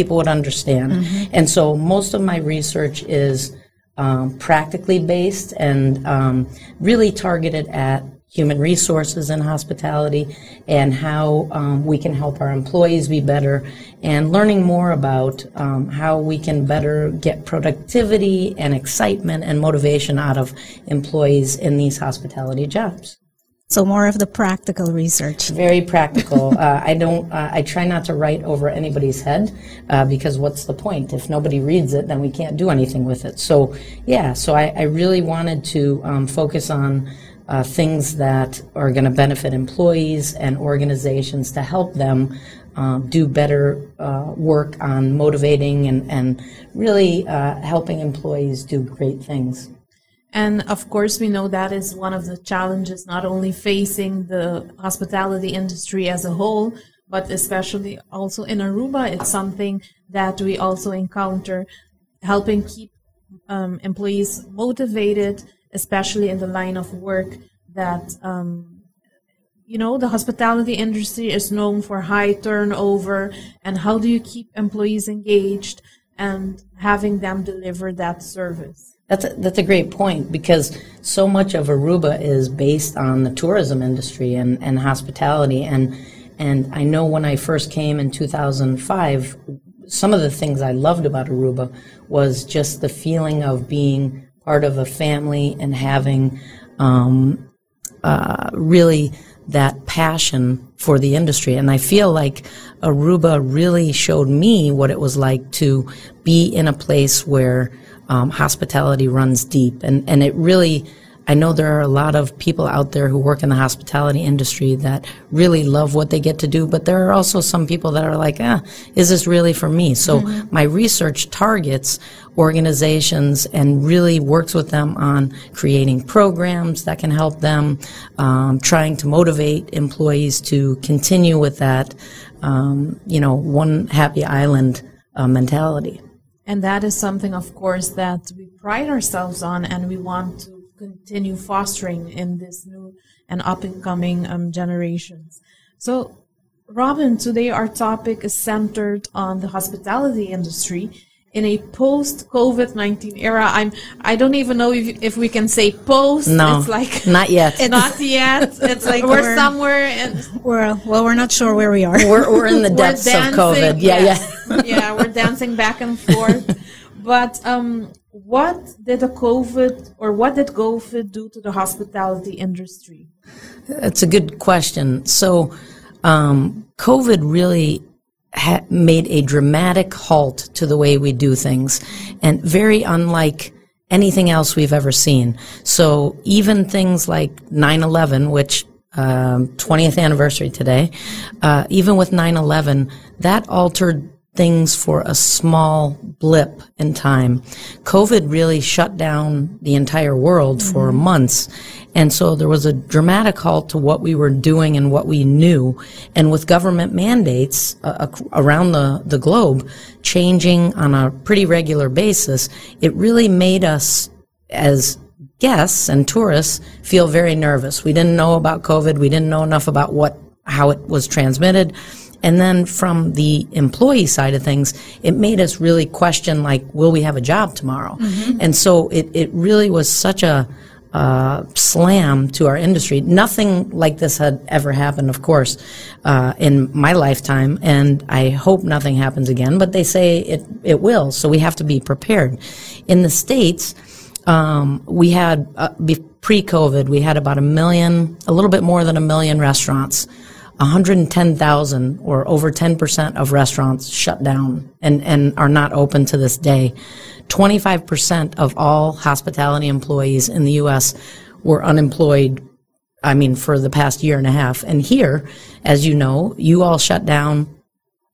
people would understand. Mm-hmm. And so most of my research is um, practically based and um, really targeted at human resources and hospitality and how um, we can help our employees be better and learning more about um, how we can better get productivity and excitement and motivation out of employees in these hospitality jobs. So more of the practical research. Very practical. uh, I don't. Uh, I try not to write over anybody's head uh, because what's the point? If nobody reads it, then we can't do anything with it. So yeah. So I, I really wanted to um, focus on uh, things that are going to benefit employees and organizations to help them um, do better uh, work on motivating and and really uh, helping employees do great things. And of course, we know that is one of the challenges not only facing the hospitality industry as a whole, but especially also in Aruba. It's something that we also encounter helping keep um, employees motivated, especially in the line of work that, um, you know, the hospitality industry is known for high turnover. And how do you keep employees engaged and having them deliver that service? That's a, that's a great point because so much of Aruba is based on the tourism industry and, and hospitality and and I know when I first came in 2005 some of the things I loved about Aruba was just the feeling of being part of a family and having um, uh, really that passion for the industry. And I feel like Aruba really showed me what it was like to be in a place where um, hospitality runs deep. And, and it really, I know there are a lot of people out there who work in the hospitality industry that really love what they get to do, but there are also some people that are like, ah, is this really for me? So my research targets organizations and really works with them on creating programs that can help them, um, trying to motivate employees to continue with that, um, you know, one happy island uh, mentality. And that is something, of course, that we pride ourselves on and we want to continue fostering in this new and up and coming um, generations. So, Robin, today our topic is centered on the hospitality industry in a post COVID 19 era. I'm, I don't even know if, if we can say post. No, It's like, not yet. not yet. It's like we're We're- somewhere in, We're, well, we're not sure where we are. we're, we're in the we're depths of COVID. Yeah, yeah. Yeah, we're dancing back and forth. But um, what did the COVID or what did COVID do to the hospitality industry? That's a good question. So, um, COVID really ha- made a dramatic halt to the way we do things, and very unlike anything else we've ever seen. So, even things like 9 11, which um, 20th anniversary today, uh, even with 9 11, that altered things for a small blip in time. COVID really shut down the entire world for months. And so there was a dramatic halt to what we were doing and what we knew. And with government mandates uh, around the, the globe changing on a pretty regular basis, it really made us as guests and tourists feel very nervous. We didn't know about COVID. We didn't know enough about what, how it was transmitted. And then from the employee side of things, it made us really question, like, will we have a job tomorrow? And so it, it really was such a, uh, slam to our industry. Nothing like this had ever happened, of course, uh, in my lifetime, and I hope nothing happens again. But they say it it will, so we have to be prepared. In the states, um, we had uh, pre-COVID, we had about a million, a little bit more than a million restaurants. 110,000 or over 10% of restaurants shut down and, and are not open to this day. 25% of all hospitality employees in the U.S. were unemployed, I mean, for the past year and a half. And here, as you know, you all shut down,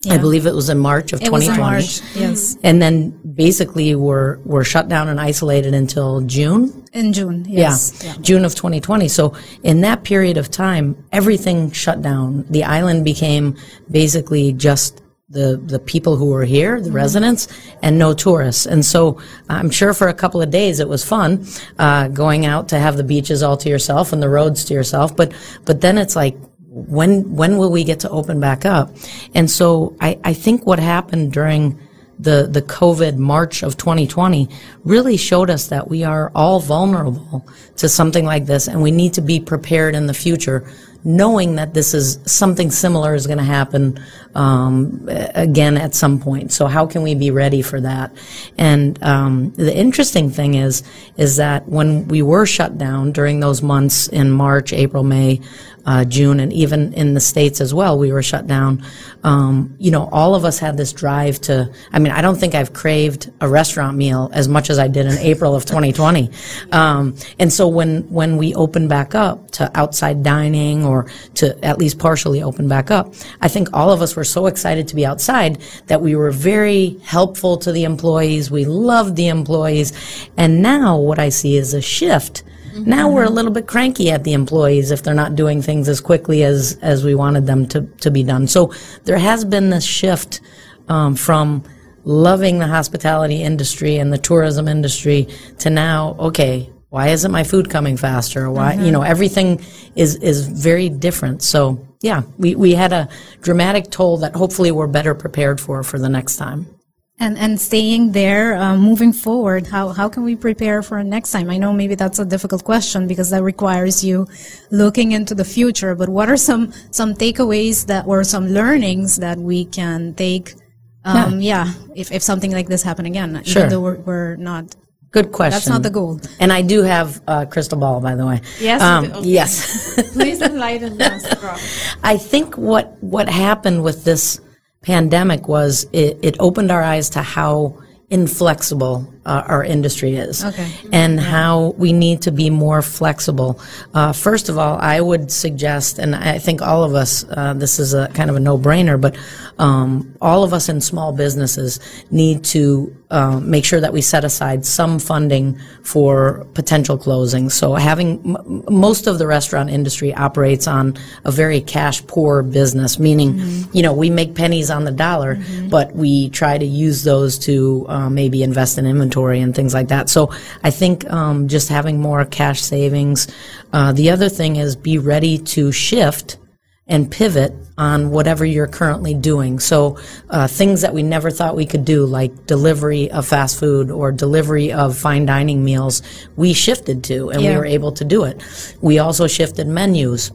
I believe it was in March of It was 2020. in March, yes, And then basically were, were shut down and isolated until June. in June. Yes. Yeah, June of 2020. So in that period of time, everything shut down. The island became basically just the the people who were here, the residents, and no tourists. And so I'm sure for a couple of days it was fun uh, going out to have the beaches all to yourself and the roads to yourself. But but then it's like, when when will we get to open back up? And so I, I think what happened during the the COVID March of 2020 really showed us that we are all vulnerable to something like this, and we need to be prepared in the future, knowing that this is something similar is going to happen um, again at some point. So how can we be ready for that? And um, the interesting thing is is that when we were shut down during those months in March, April, May uh, June, and even in the states as well, we were shut down. Um, you know, all of us had this drive to. I mean, I don't think I've craved a restaurant meal as much as I did in April of 2020. Um, and so when when we opened back up to outside dining or to at least partially open back up, I think all of us were so excited to be outside that we were very helpful to the employees. We loved the employees, and now what I see is a shift now we're a little bit cranky at the employees if they're not doing things as quickly as, as we wanted them to, to be done. So there has been this shift um, from loving the hospitality industry and the tourism industry to now, okay, why isn't my food coming faster? Why, you know, everything is, is very different. So yeah, we, we had a dramatic toll that hopefully we're better prepared for for the next time. And and staying there, uh, moving forward, how how can we prepare for next time? I know maybe that's a difficult question because that requires you looking into the future. But what are some some takeaways that or some learnings that we can take? Um, yeah. if if something like this happen again, Sure. even though we're, we're not. Good question. That's not the goal. And I do have a crystal ball, by the way. Yes, Um. Okay. Yes. Please enlighten us, I think what what happened with this pandemic was it, it opened our eyes to how inflexible uh, our industry is Okay. and how we need to be more flexible. Uh, first of all, I would suggest, and I think all of us, uh, this is a kind of a no-brainer, but um, all of us in small businesses need to uh, make sure that we set aside some funding for potential closings. So having m- most of the restaurant industry operates on a very cash poor business, meaning, you know, we make pennies on the dollar, but we try to use those to uh, maybe invest in inventory and things like that. So I think um, just having more cash savings. Uh, the other thing is be ready to shift and pivot on whatever you're currently doing. So uh, things that we never thought we could do, like delivery of fast food or delivery of fine dining meals, we shifted to, and we were able to do it. We also shifted menus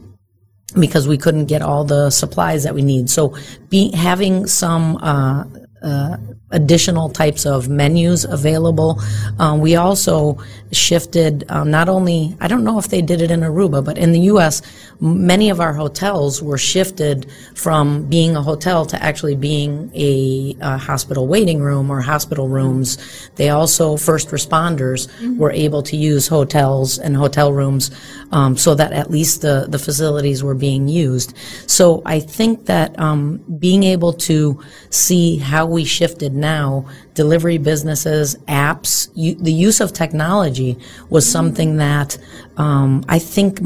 because we couldn't get all the supplies that we need. So be having some uh, uh, additional types of menus available. Um, we also shifted um, not only I don't know if they did it in Aruba, but in the U.S. many of our hotels were shifted from being a hotel to actually being a, uh hospital waiting room or hospital rooms. They also first responders were able to use hotels and hotel rooms um, so that at least the the facilities were being used. So I think that um, being able to see how we shifted now, delivery businesses, apps, u- the use of technology was something that um, I think.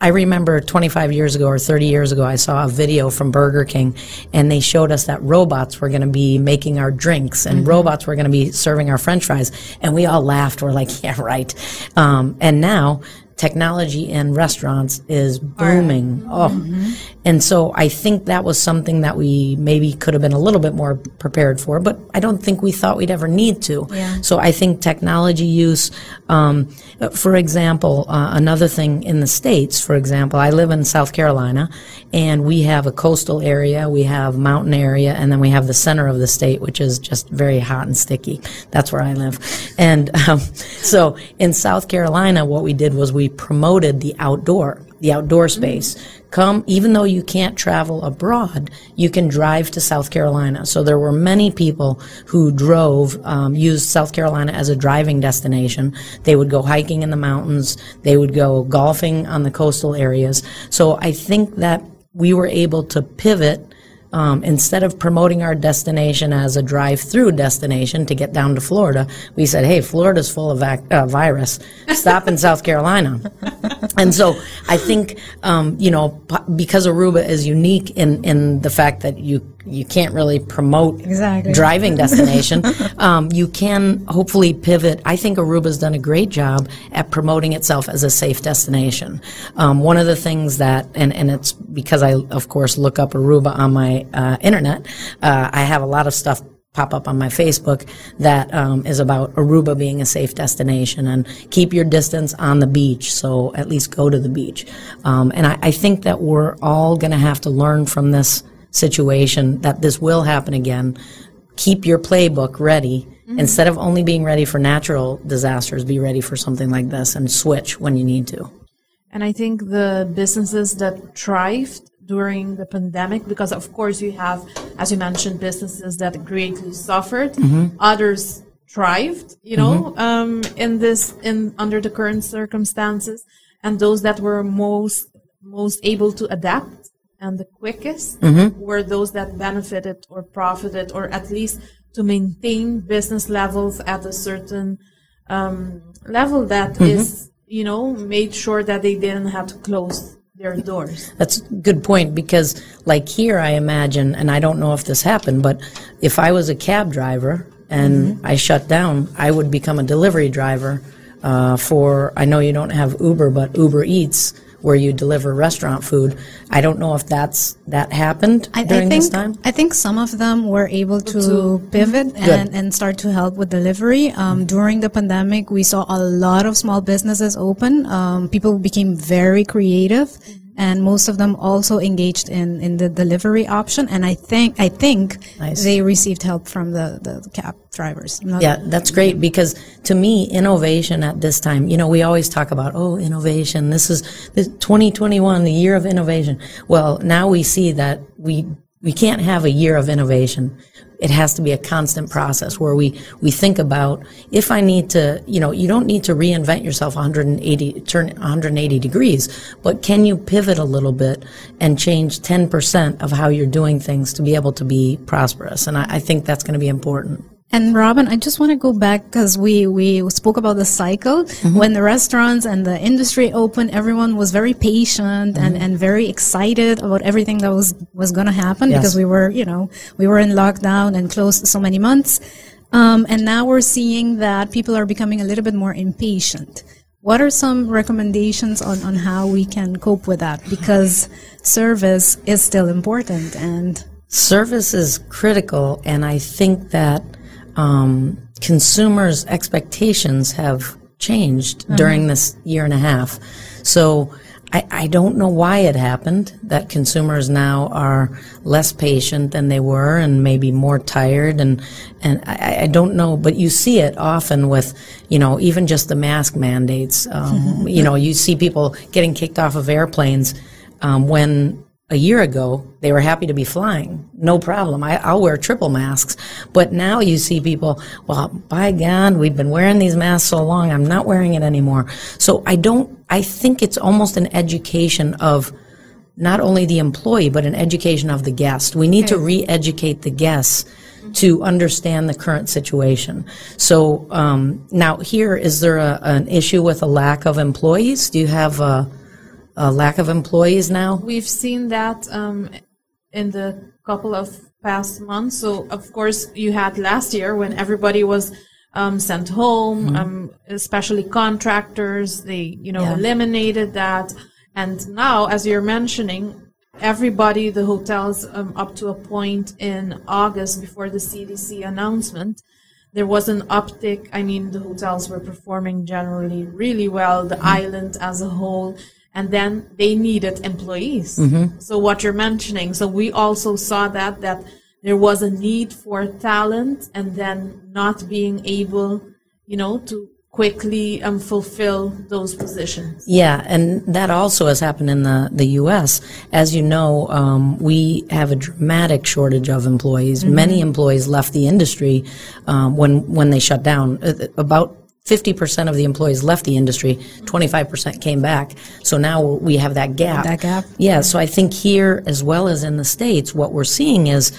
I remember 25 years ago or 30 years ago, I saw a video from Burger King, and they showed us that robots were going to be making our drinks, and robots were going to be serving our French fries, and we all laughed. We're like, "Yeah, right." Um, and now technology in restaurants is booming. Oh, and so I think that was something that we maybe could have been a little bit more prepared for, but I don't think we thought we'd ever need to. Yeah. So I think technology use, um, for example, uh, another thing in the states. For example, I live in South Carolina, and we have a coastal area, we have mountain area, and then we have the center of the state, which is just very hot and sticky. That's where I live, and um, so in South Carolina, what we did was we promoted the outdoor, the outdoor space. Come, even though you can't travel abroad, you can drive to South Carolina. So there were many people who drove, um, used South Carolina as a driving destination. They would go hiking in the mountains. They would go golfing on the coastal areas. So I think that we were able to pivot um, instead of promoting our destination as a drive-through destination to get down to Florida, we said, "Hey, Florida's full of vac- uh, virus. Stop in South Carolina." and so I think um, you know p- because Aruba is unique in in the fact that you you can't really promote Exactly. driving destination. um, you can hopefully pivot. I think Aruba's done a great job at promoting itself as a safe destination. Um, one of the things that, and, and it's because I, of course, look up Aruba on my uh, internet, uh, I have a lot of stuff pop up on my Facebook that um, is about Aruba being a safe destination and keep your distance on the beach. So at least go to the beach. Um, and I, I think that we're all going to have to learn from this situation that this will happen again. Keep your playbook ready. Mm-hmm. Instead of only being ready for natural disasters, be ready for something like this and switch when you need to. And I think the businesses that thrived during the pandemic, because of course you have, as you mentioned, businesses that greatly suffered, mm-hmm. others thrived, you know, mm-hmm. um, in this, in under the current circumstances, and those that were most most able to adapt and the quickest were those that benefited or profited, or at least to maintain business levels at a certain um, level that is, you know, made sure that they didn't have to close their doors. That's a good point because, like here, I imagine, and I don't know if this happened, but if I was a cab driver and I shut down, I would become a delivery driver uh, for. I know you don't have Uber, but Uber Eats, where you deliver restaurant food. I don't know if that's that happened I, during I think this time. I think some of them were able to pivot and, and start to help with delivery. Um, during the pandemic, we saw a lot of small businesses open. Um, people became very creative, and most of them also engaged in, in the delivery option. And I think I think Nice. they received help from the, the, the cab drivers. Yeah, that's great because to me, innovation at this time, you know, we always talk about, oh, innovation. This is this 2021, the year of innovation. Well, now we see that we, we can't have a year of innovation. It has to be a constant process where we, we think about if I need to, you know, you don't need to reinvent yourself 180, turn 180 degrees, but can you pivot a little bit and change 10% of how you're doing things to be able to be prosperous? And I, I think that's going to be important. And Robin, I just want to go back because we, we spoke about the cycle. Mm-hmm. When the restaurants and the industry opened, everyone was very patient Mm-hmm. and, and very excited about everything that was, was going to happen Yes. because we were, you know, we were in lockdown and closed so many months. Um, and now we're seeing that people are becoming a little bit more impatient. What are some recommendations on, on how we can cope with that? Because service is still important and Service is critical, and I think that um, consumers' expectations have changed during this year and a half. So I, I don't know why it happened that consumers now are less patient than they were and maybe more tired and and I, I don't know but you see it often with you know even just the mask mandates um, you know you see people getting kicked off of airplanes um, when a year ago, they were happy to be flying. No problem. I, I'll wear triple masks. But now you see people, well, by God, we've been wearing these masks so long, I'm not wearing it anymore. So I don't, I think it's almost an education of not only the employee, but an education of the guest. We need to re-educate the guests to understand the current situation. So um, now here, is there a, an issue with a lack of employees? Do you have a, a lack of employees now? We've seen that um, in the couple of past months. So, of course, you had last year when everybody was um, sent home, um, especially contractors. They, you know, Yeah. eliminated that. And now, as you're mentioning, everybody, the hotels, um, up to a point in August before the CDC announcement, there was an uptick. I mean, the hotels were performing generally really well, the island as a whole, and then they needed employees. So what you're mentioning, so we also saw that that there was a need for talent, and then not being able, you know, to quickly um, fulfill those positions. Yeah, and that also has happened in the, the U.S. As you know, um, we have a dramatic shortage of employees. Many employees left the industry um, when when they shut down. Uh, About 50% of the employees left the industry, 25% came back. So now we have that gap. That gap. Yeah, so I think here as well as in the States, what we're seeing is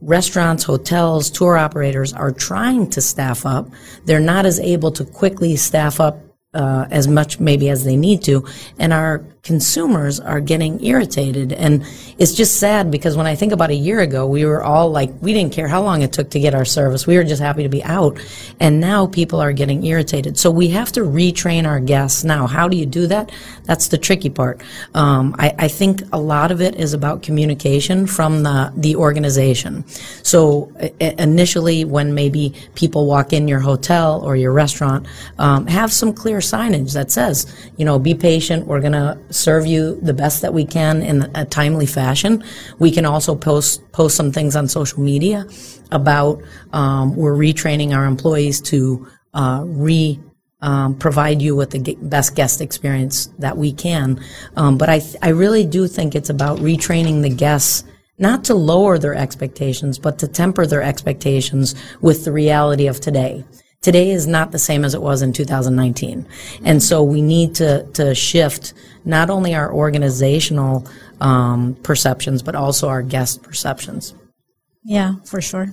restaurants, hotels, tour operators are trying to staff up. They're not as able to quickly staff up uh, as much maybe as they need to, and our consumers are getting irritated. And it's just sad because when I think about a year ago, we were all like, we didn't care how long it took to get our service. We were just happy to be out. And now people are getting irritated. So we have to retrain our guests now. How do you do that? That's the tricky part. Um, I, I think a lot of it is about communication from the, the organization. So initially, when maybe people walk in your hotel or your restaurant, um, have some clear signage that says, you know, be patient. We're going to serve you the best that we can in a timely fashion. We can also post post some things on social media about um, we're retraining our employees to uh, re um, provide you with the best guest experience that we can. Um, but I th- I really do think it's about retraining the guests not to lower their expectations, but to temper their expectations with the reality of today today is not the same as it was in 2019. And so we need to, to shift not only our organizational um, perceptions, but also our guest perceptions. Yeah, for sure.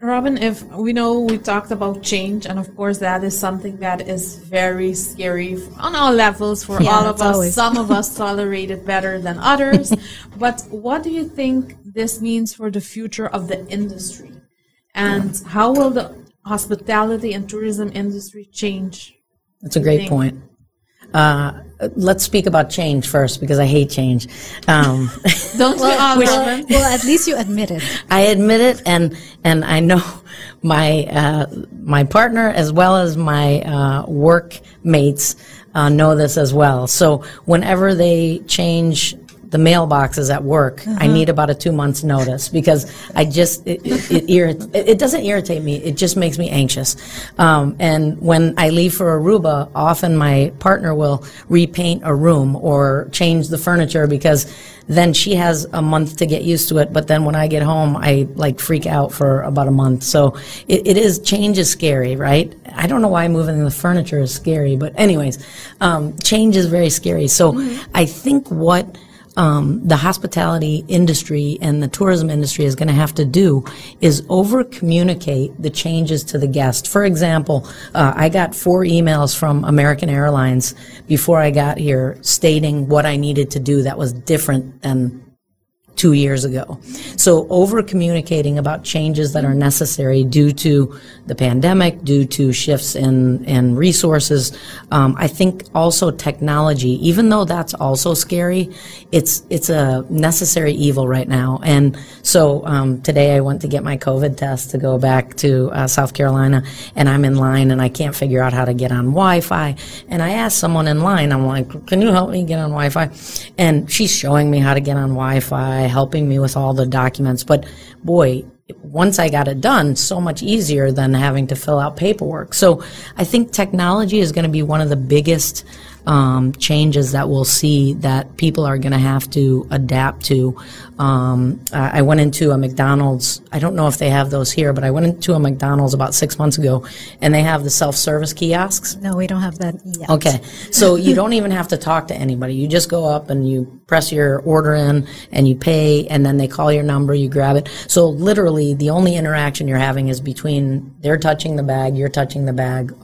Robin, if we know we talked about change, and of course that is something that is very scary on all levels for yeah, all of us. Always. Some of us tolerate it better than others. but what do you think this means for the future of the industry? And how will the hospitality and tourism industry change? That's a great point. Uh, let's speak about change first because I hate change. Um, Don't well, we all, well, well, at least you admit it. I admit it, and and I know my uh, my partner as well as my uh, workmates uh, know this as well. So whenever they change the mailboxes at work, uh-huh. I need about a two months notice because I just it, it, it, it, doesn't irritate me. It just makes me anxious. Um, and when I leave for Aruba, often my partner will repaint a room or change the furniture because then she has a month to get used to it. But then when I get home, I like freak out for about a month. So it, it is change is scary, right? I don't know why moving the furniture is scary, but anyways, um, change is very scary. So mm-hmm. I think what um, the hospitality industry and the tourism industry is going to have to do is over communicate the changes to the guest. For example, uh, I got four emails from American Airlines before I got here stating what I needed to do that was different than two years ago. So over communicating about changes that are necessary due to the pandemic, due to shifts in, in resources. Um, I think also technology, even though that's also scary, it's, it's a necessary evil right now. And so, um, today I went to get my COVID test to go back to uh, South Carolina and I'm in line and I can't figure out how to get on Wi-Fi. And I asked someone in line, I'm like, can you help me get on Wi-Fi? And she's showing me how to get on Wi-Fi helping me with all the documents. But boy, once I got it done, so much easier than having to fill out paperwork. So I think technology is going to be one of the biggest um, changes that we'll see that people are going to have to adapt to. Um, I went into a McDonald's. I don't know if they have those here, but I went into a McDonald's about six months ago, and they have the self-service kiosks. No, we don't have that yet. Okay, so you don't even have to talk to anybody. You just go up and you press your order in, and you pay, and then they call your number. You grab it. So literally, the only interaction you're having is between they're touching the bag, you're touching the bag,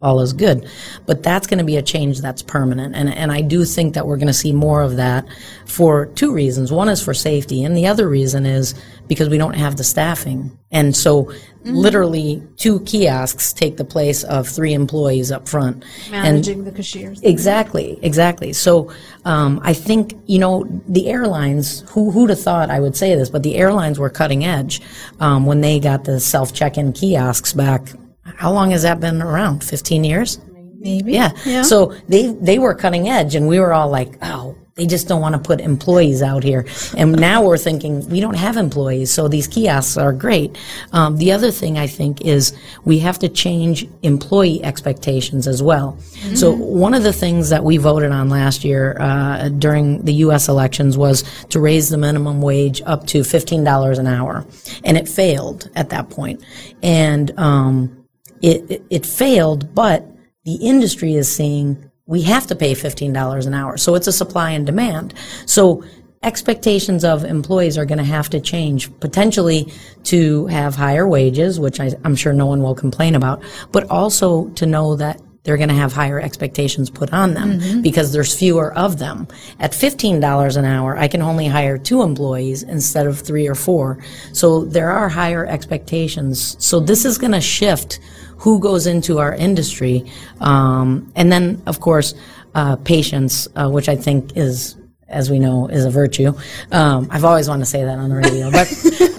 all is good. But that's going to be a change that's permanent. And, and I do think that we're going to see more of that for two reasons. One is for safety, and the other reason is because we don't have the staffing. And so mm-hmm. literally two kiosks take the place of three employees up front. Managing and the cashiers. Exactly, exactly. So um, I think, you know, the airlines, who, who'd have thought I would say this, but the airlines were cutting edge um, when they got the self check-in kiosks back how long has that been around? 15 years? Maybe. Yeah. yeah. So they, they were cutting edge and we were all like, oh, they just don't want to put employees out here. And now we're thinking we don't have employees, so these kiosks are great. Um, the other thing I think is we have to change employee expectations as well. Mm-hmm. So one of the things that we voted on last year uh, during the U.S. elections was to raise the minimum wage up to fifteen dollars an hour, and it failed at that point. And um, it, it, it failed, but the industry is saying we have to pay $15 an hour. So it's a supply and demand. So expectations of employees are going to have to change potentially to have higher wages, which I, am sure no one will complain about, but also to know that they're going to have higher expectations put on them mm-hmm. because there's fewer of them. At $15 an hour, I can only hire two employees instead of three or four. So there are higher expectations. So this is going to shift who goes into our industry. Um, and then, of course, uh, patience, uh, which I think is as we know, is a virtue. Um, I've always wanted to say that on the radio, but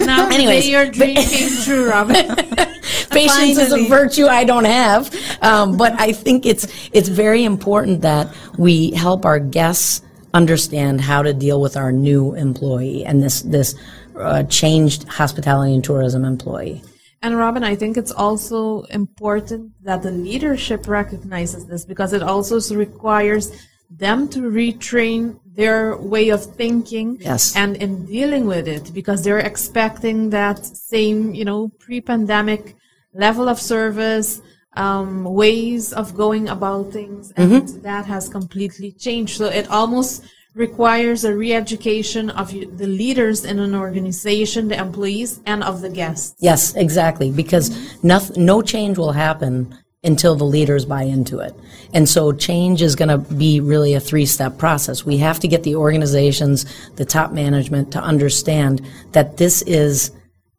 now, anyways, your dream came true, Robin. Patience is a virtue I don't have, um, but I think it's it's very important that we help our guests understand how to deal with our new employee and this this uh, changed hospitality and tourism employee. And Robin, I think it's also important that the leadership recognizes this because it also requires them to retrain their way of thinking yes. and in dealing with it because they're expecting that same, you know, pre-pandemic level of service, um, ways of going about things, and mm-hmm. that has completely changed. So it almost requires a re-education of the leaders in an organization, the employees, and of the guests. Yes, exactly. Because mm-hmm. no, no change will happen until the leaders buy into it. And so change is going to be really a three step process. We have to get the organizations, the top management to understand that this is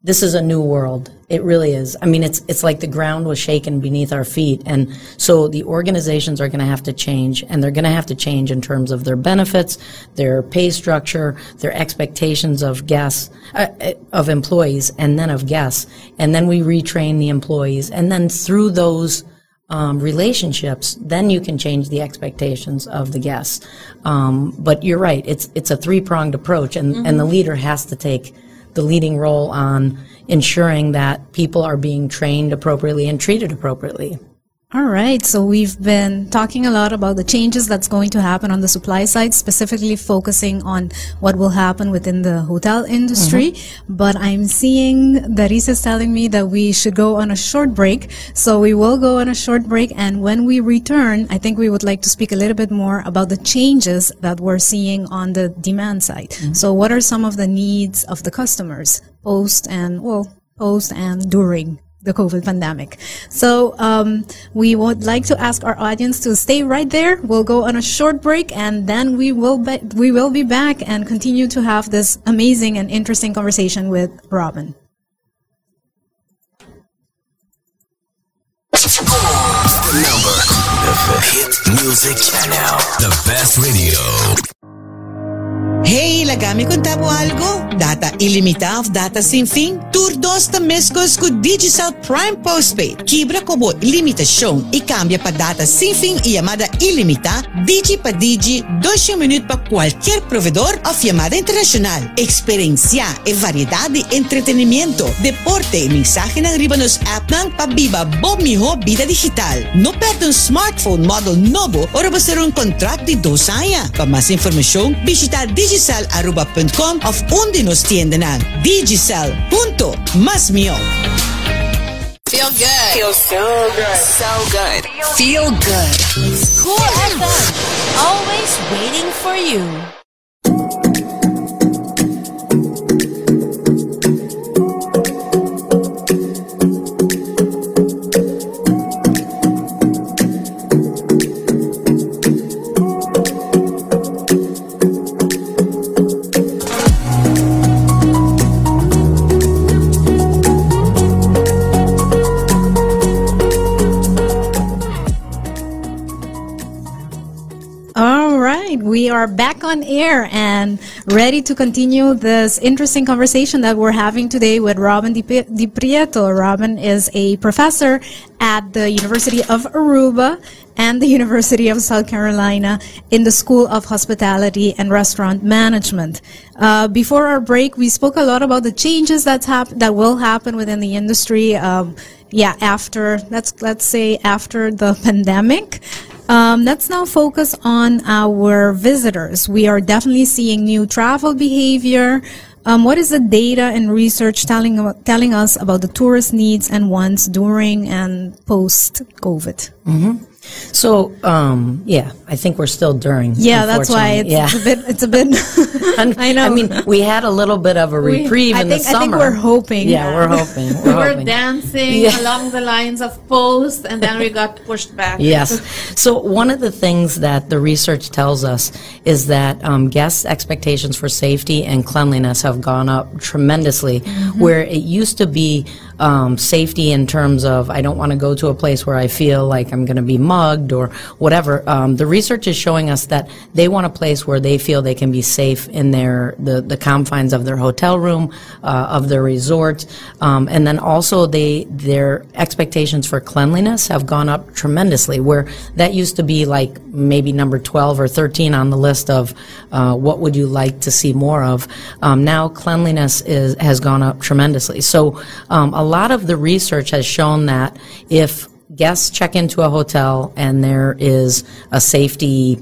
this is a new world. It really is. I mean, it's it's like the ground was shaken beneath our feet, and so the organizations are going to have to change, and they're going to have to change in terms of their benefits, their pay structure, their expectations of guests, uh, uh of employees, and then of guests, and then we retrain the employees, and then through those um, relationships, then you can change the expectations of the guests. Um, but you're right; it's it's a three pronged approach, and mm-hmm. and the leader has to take the leading role on ensuring that people are being trained appropriately and treated appropriately. All right. So we've been talking a lot about the changes that's going to happen on the supply side, specifically focusing on what will happen within the hotel industry. Mm-hmm. But I'm seeing that is telling me that we should go on a short break. So we will go on a short break. And when we return, I think we would like to speak a little bit more about the changes that we're seeing on the demand side. Mm-hmm. So what are some of the needs of the customers post and, well, post and during the COVID pandemic. So um, we would like to ask our audience to stay right there. We'll go on a short break, and then we will be, we will be back and continue to have this amazing and interesting conversation with Robin. Number, the hit music channel, the best radio. Hey, lagami contabo algo? Data ilimitav, data sem fim? Turdos ta mescos com Digicel Prime Postpaid. Kibra como limitação e cambia para data sem fim e chamada ilimitada, Digi para Digi, 2 minutos para qualquer provedor of chamada internacional. Experiência e variedade de entretenimento, deporte e mensagem na riba nos app ng Pabiba Bob Miho Vida Digital. No perde um smartphone model novo ou ser um contrato de dos anos. Para mais informação, visita Digi digicel.com of undi nos tienden ang digicel.masmio. Feel good. Feel so good. So good. Feel good. Cool FM. Always waiting for you. We are back on air and ready to continue this interesting conversation that we're having today with Robin Di, Pietro. Robin is a professor at the University of Aruba and the University of South Carolina in the School of Hospitality and Restaurant Management. Uh, before our break, we spoke a lot about the changes that's hap- that will happen within the industry. Um, yeah, after let's let's say after the pandemic. Um, let's now focus on our visitors. We are definitely seeing new travel behavior. um, what is the data and research telling telling us about the tourist needs and wants during and post COVID? So, um, yeah, I think we're still during. Yeah, that's why it's, unfortunately. it's a bit. It's a bit. And, I know. I mean, we had a little bit of a reprieve I in think- the I think we're hoping. Yeah, we're hoping. We're We were hoping. dancing Yeah. along the lines of post, and then we got pushed back. Yes. So one of the things that the research tells us is that um, guests' expectations for safety and cleanliness have gone up tremendously. Where it used to be um, safety in terms of I don't want to go to a place where I feel like I'm going to be mugged or whatever. Um, the research is showing us that they want a place where they feel they can be safe in their the, the confines of their hotel room, uh, of their resort, um, and then also they their expectations for cleanliness have gone up tremendously. Where that used to be like maybe number twelve or thirteen on the list of uh, what would you like to see more of. Um, now cleanliness is has gone up tremendously. So um, a lot of the research has shown that if guests check into a hotel and there is a safety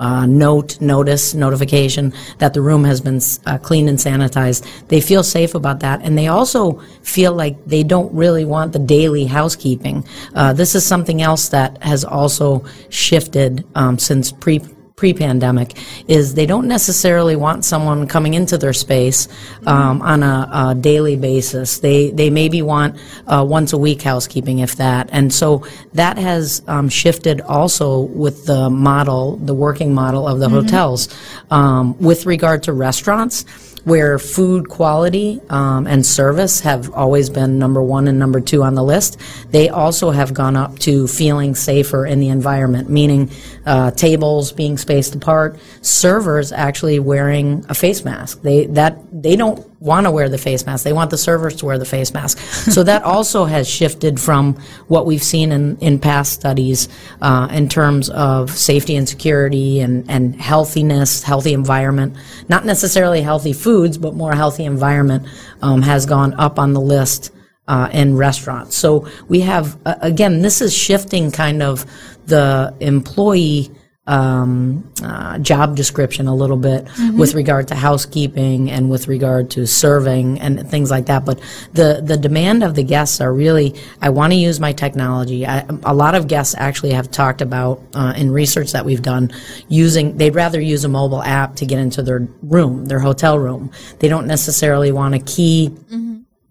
uh, note, notice, notification that the room has been uh, cleaned and sanitized. They feel safe about that, and they also feel like they don't really want the daily housekeeping. Uh, this is something else that has also shifted um, since pre pre-pandemic is they don't necessarily want someone coming into their space um, on a, a daily basis. They they maybe want uh, once a week housekeeping, if that. And so that has um, shifted also with the model, the working model of the hotels, um, with regard to restaurants. Where food quality um, and service have always been number one and number two on the list, they also have gone up to feeling safer in the environment, meaning uh, tables being spaced apart, servers actually wearing a face mask. They that they don't want to wear the face mask. They want the servers to wear the face mask. so that also has shifted from what we've seen in, in past studies uh, in terms of safety and security and, and healthiness, healthy environment. Not necessarily healthy foods, but more healthy environment um, has gone up on the list uh, in restaurants. So we have, uh, again, this is shifting kind of the employee um, uh, job description a little bit with regard to housekeeping and with regard to serving and things like that. But the, the demand of the guests are really, I want to use my technology. I, a lot of guests actually have talked about uh, in research that we've done using, they'd rather use a mobile app to get into their room, their hotel room. They don't necessarily want a key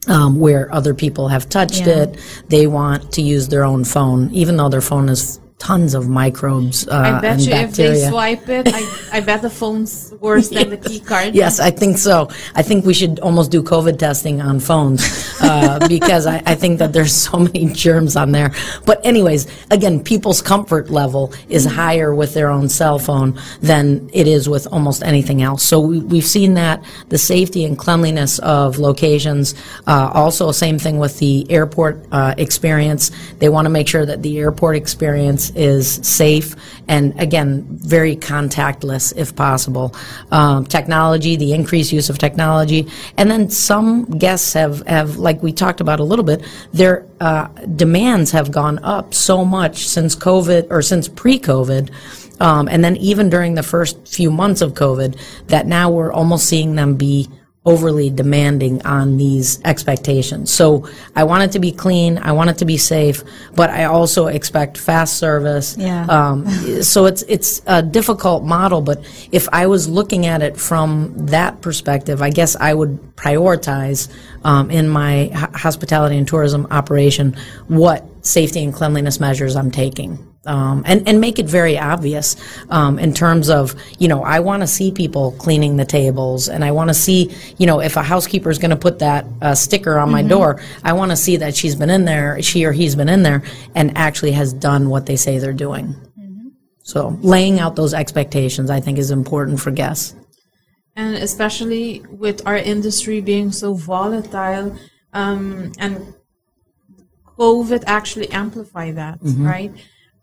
um, where other people have touched Yeah. it. They want to use their own phone, even though their phone has tons of microbes uh, I bet and you if they swipe it, I, I bet the phone's worse than the key card. Yes, I think so. I think we should almost do COVID testing on phones uh, because I, I think that there's so many germs on there. But anyways, again, people's comfort level is higher with their own cell phone than it is with almost anything else. So we, we've seen that the safety and cleanliness of locations. Uh, also, same thing with the airport uh, experience. They want to make sure that the airport experience is safe and again very contactless if possible. Um, technology, the increased use of technology, and then some guests have have like we talked about a little bit. Their uh, demands have gone up so much since COVID or since pre-COVID. Um, and then even during the first few months of COVID, that now we're almost seeing them be overly demanding on these expectations. So I want it to be clean, I want it to be safe, but I also expect fast service. Yeah. Um, so it's it's a difficult model, but if I was looking at it from that perspective, I guess I would prioritize um, in my ho- hospitality and tourism operation what safety and cleanliness measures I'm taking. Um, and, and make it very obvious um, in terms of, you know, I want to see people cleaning the tables and I want to see, you know, if a housekeeper is going to put that uh, sticker on my door, I want to see that she's been in there, she or he's been in there and actually has done what they say they're doing. So laying out those expectations, I think, is important for guests. and especially with our industry being so volatile um, and covid actually amplify that right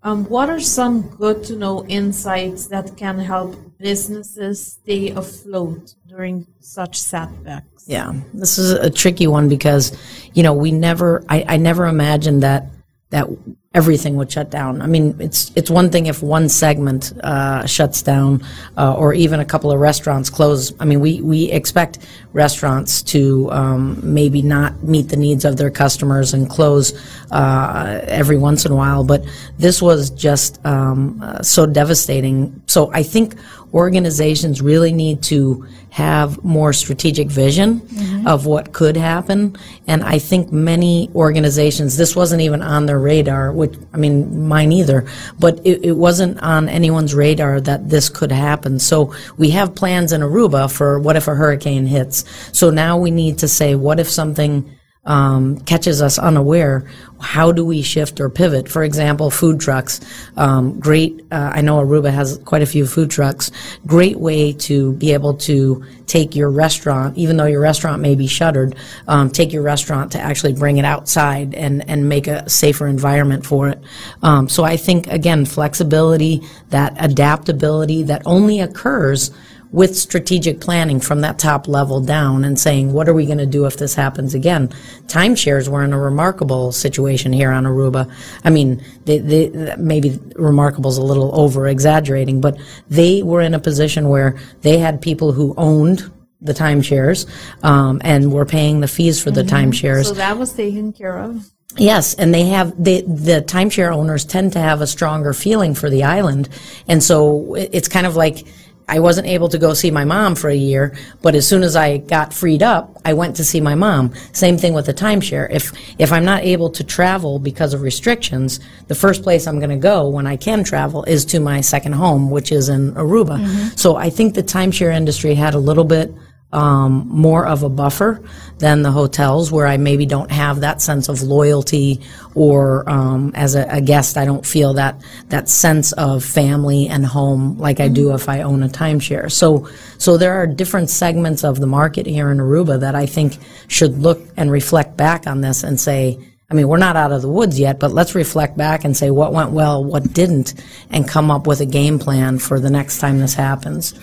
um, what are some good to know insights that can help businesses stay afloat during such setbacks? Yeah, this is a tricky one because, you know, we never, I, I never imagined that, that everything would shut down. I mean, it's it's one thing if one segment uh, shuts down, uh, or even a couple of restaurants close. I mean, we we expect restaurants to um, maybe not meet the needs of their customers and close uh, every once in a while, but this was just um, uh, so devastating. So I think organizations really need to have more strategic vision mm-hmm. of what could happen. And I think many organizations, this wasn't even on their radar, which, I mean, mine either, but it, it wasn't on anyone's radar that this could happen. So we have plans in Aruba for what if a hurricane hits. So now we need to say, what if something um, catches us unaware, how do we shift or pivot? For example, food trucks. Um, great. Uh, I know Aruba has quite a few food trucks. Great way to be able to take your restaurant, even though your restaurant may be shuttered, um, take your restaurant to actually bring it outside and and make a safer environment for it. Um, so I think again, flexibility, that adaptability, that only occurs with strategic planning from that top level down and saying, what are we going to do if this happens again? Timeshares were in a remarkable situation here on Aruba. I mean, they, they, maybe remarkable is a little over exaggerating, but they were in a position where they had people who owned the timeshares um, and were paying the fees for the timeshares. So that was taken care of. Yes, and they have they, the timeshare owners tend to have a stronger feeling for the island, and so it- it's kind of like I wasn't able to go see my mom for a year, but as soon as I got freed up, I went to see my mom. Same thing with the timeshare. If if I'm not able to travel because of restrictions, the first place I'm going to go when I can travel is to my second home, which is in Aruba. Mm-hmm. So I think the timeshare industry had a little bit um, more of a buffer than the hotels, where I maybe don't have that sense of loyalty, or um, as a, a guest, I don't feel that that sense of family and home like I do if I own a timeshare. So, so there are different segments of the market here in Aruba that I think should look and reflect back on this and say. I mean, we're not out of the woods yet, but let's reflect back and say what went well, what didn't, and come up with a game plan for the next time this happens.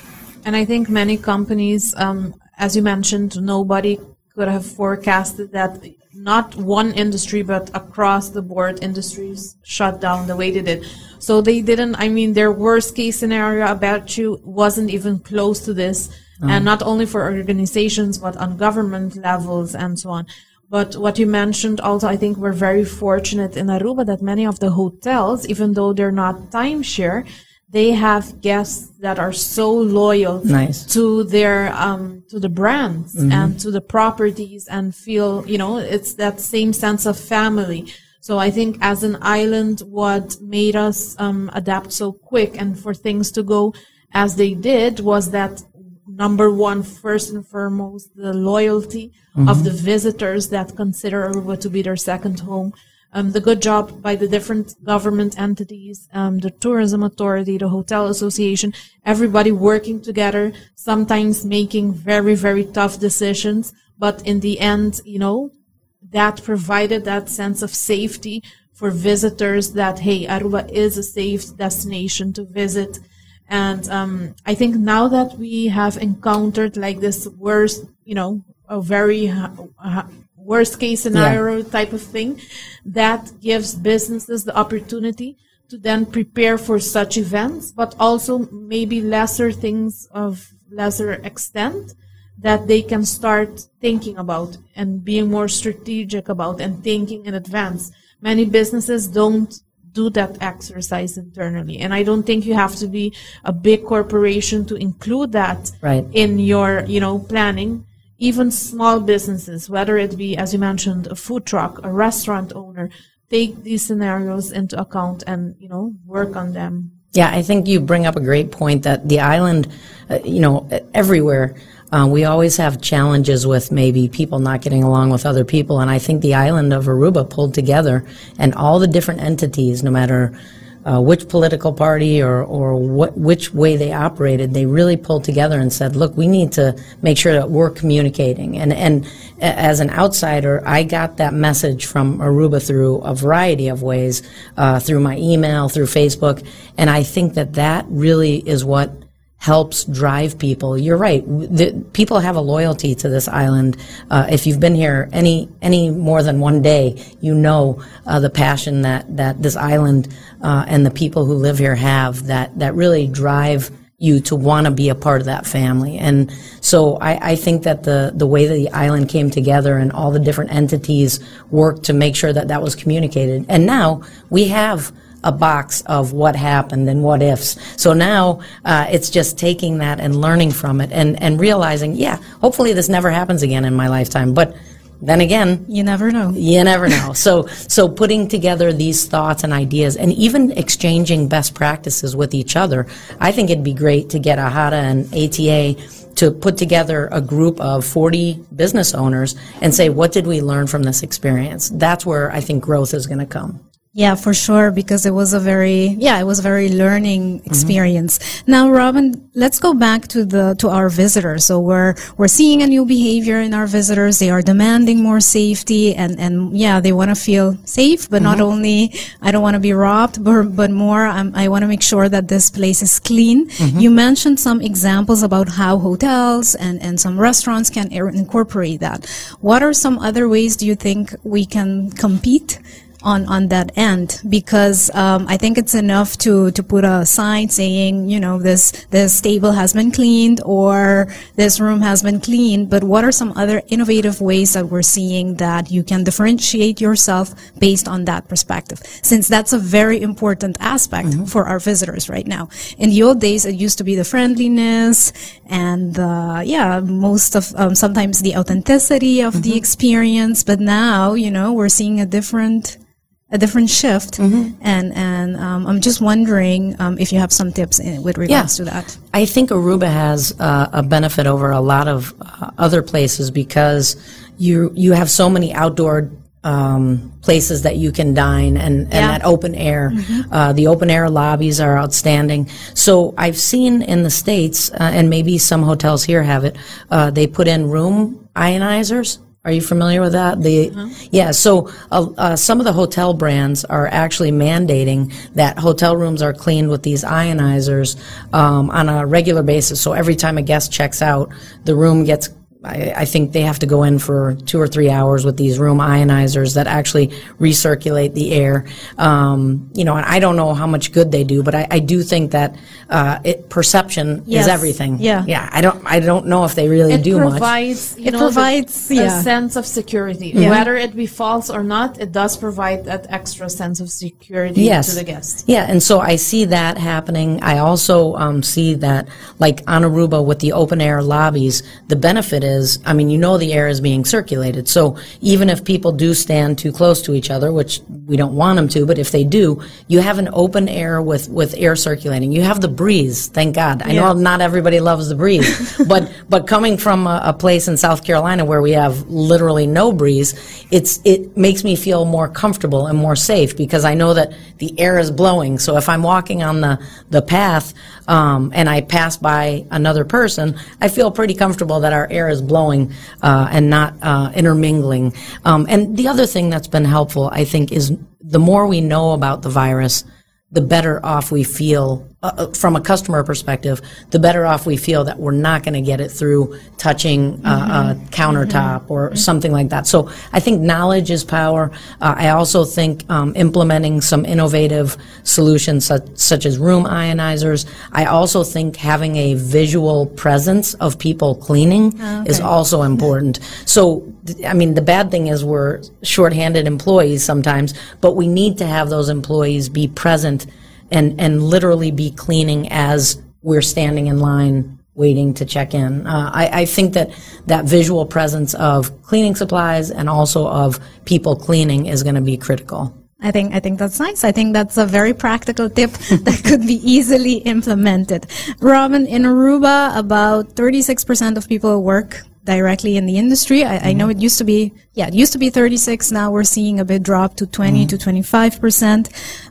And I think many companies, um, as you mentioned, nobody could have forecasted that not one industry, but across the board industries shut down the way they did. So they didn't, I mean, their worst case scenario about you wasn't even close to this. Uh-huh. And not only for organizations, but on government levels and so on. But what you mentioned also, I think we're very fortunate in Aruba that many of the hotels, even though they're not timeshare, they have guests that are so loyal Nice. to their um, to the brands Mm-hmm. and to the properties and feel you know it's that same sense of family so i think as an island what made us um, adapt so quick and for things to go as they did was that number one first and foremost the loyalty of the visitors that consider aruba to be their second home um, the good job by the different government entities, um, the tourism authority, the hotel association, everybody working together, sometimes making very, very tough decisions. But in the end, you know, that provided that sense of safety for visitors that, hey, Aruba is a safe destination to visit. And um, I think now that we have encountered like this worst, you know, a very uh, worst case scenario type of thing, that gives businesses the opportunity to then prepare for such events, but also maybe lesser things of lesser extent that they can start thinking about and being more strategic about and thinking in advance. Many businesses don't do that exercise internally. And I don't think you have to be a big corporation to include that Right. in your, you know, planning. Even small businesses, whether it be, as you mentioned, a food truck, a restaurant owner, take these scenarios into account and, you know, work on them. Yeah, I think you bring up a great point that the island, uh, you know, everywhere, uh, we always have challenges with maybe people not getting along with other people. And I think the island of Aruba pulled together and all the different entities, no matter uh, which political party or, or what, which way they operated, they really pulled together and said, look, we need to make sure that we're communicating. And, and as an outsider, I got that message from Aruba through a variety of ways, uh, through my email, through Facebook. And I think that that really is what helps drive people. You're right. The, people have a loyalty to this island. Uh, if you've been here any any more than one day, you know uh, the passion that that this island uh, and the people who live here have. That that really drive you to want to be a part of that family. And so I, I, think that the, the way that the island came together and all the different entities worked to make sure that that was communicated. And now we have a box of what happened and what ifs. So now uh, it's just taking that and learning from it and, and realizing, yeah, hopefully this never happens again in my lifetime. But then again, you never know. You never know. so, so putting together these thoughts and ideas and even exchanging best practices with each other, I think it'd be great to get AHATA and ATA to put together a group of 40 business owners and say, what did we learn from this experience? That's where I think growth is going to come. Yeah, for sure, because it was a very, yeah, it was a very learning mm-hmm. experience. Mm-hmm. Now, Robin, let's go back to the, to our visitors. So we're, we're seeing a new behavior in our visitors. They are demanding more safety and, and yeah, they want to feel safe, but mm-hmm. not only, I don't want to be robbed, but, but more, I'm, i want to make sure that this place is clean. Mm-hmm. You mentioned some examples about how hotels and, and some restaurants can incorporate that. What are some other ways do you think we can compete on on that end because um, I think it's enough to to put a sign saying you know this this table has been cleaned or this room has been cleaned. But what are some other innovative ways that we're seeing that you can differentiate yourself based on that perspective? Since that's a very important aspect mm-hmm. for our visitors right now. In the old days, it used to be the friendliness and uh, yeah, most of um, sometimes the authenticity of mm-hmm. the experience. But now you know we're seeing a different a different shift. Mm-hmm. And and um, I'm just wondering um, if you have some tips in, with regards yeah. to that. I think Aruba has uh, a benefit over a lot of uh, other places because you you have so many outdoor um, places that you can dine and, and yeah. that open air. Mm-hmm. Uh, the open air lobbies are outstanding. So I've seen in the States, uh, and maybe some hotels here have it, uh, they put in room ionizers. Are you familiar with that? The uh-huh. yeah. So uh, uh, some of the hotel brands are actually mandating that hotel rooms are cleaned with these ionizers um, on a regular basis. So every time a guest checks out, the room gets I, I, think they have to go in for two or three hours with these room ionizers that actually recirculate the air. Um, you know, and I don't know how much good they do, but I, I do think that uh, it, perception yes. is everything. Yeah, yeah. I don't, I don't know if they really it do provides, much. it know, provides yeah. a sense of security, yeah. whether it be false or not. It does provide that extra sense of security yes. to the guest. Yeah, and so I see that happening. I also um, see that, like on Aruba with the open air lobbies, the benefit is is, I mean, you know the air is being circulated. So even if people do stand too close to each other, which we don't want them to, but if they do, you have an open air with, with air circulating. You have the breeze, thank God. I yeah. know not everybody loves the breeze, but, but coming from a, a, place in South Carolina where we have literally no breeze, it's, it makes me feel more comfortable and more safe because I know that the air is blowing. So if I'm walking on the, the path, um, and I pass by another person, I feel pretty comfortable that our air is blowing uh, and not uh, intermingling. Um, and the other thing that's been helpful, I think, is the more we know about the virus, the better off we feel uh, uh, from a customer perspective, the better off we feel that we're not going to get it through touching uh, mm-hmm. a countertop mm-hmm. or mm-hmm. something like that. So I think knowledge is power. Uh, I also think um, implementing some innovative solutions such, such, as room ionizers. I also think having a visual presence of people cleaning oh, okay. is also important. So I mean, the bad thing is we're shorthanded employees sometimes, but we need to have those employees be present and, and literally be cleaning as we're standing in line waiting to check in. Uh, I, I, think that that visual presence of cleaning supplies and also of people cleaning is going to be critical. I think I think that's nice. I think that's a very practical tip that could be easily implemented. Robin, in Aruba, about 36% of people work directly in the industry. I, mm-hmm. I, know it used to be, yeah, it used to be 36. Now we're seeing a bit drop to 20 mm-hmm. to 25 percent.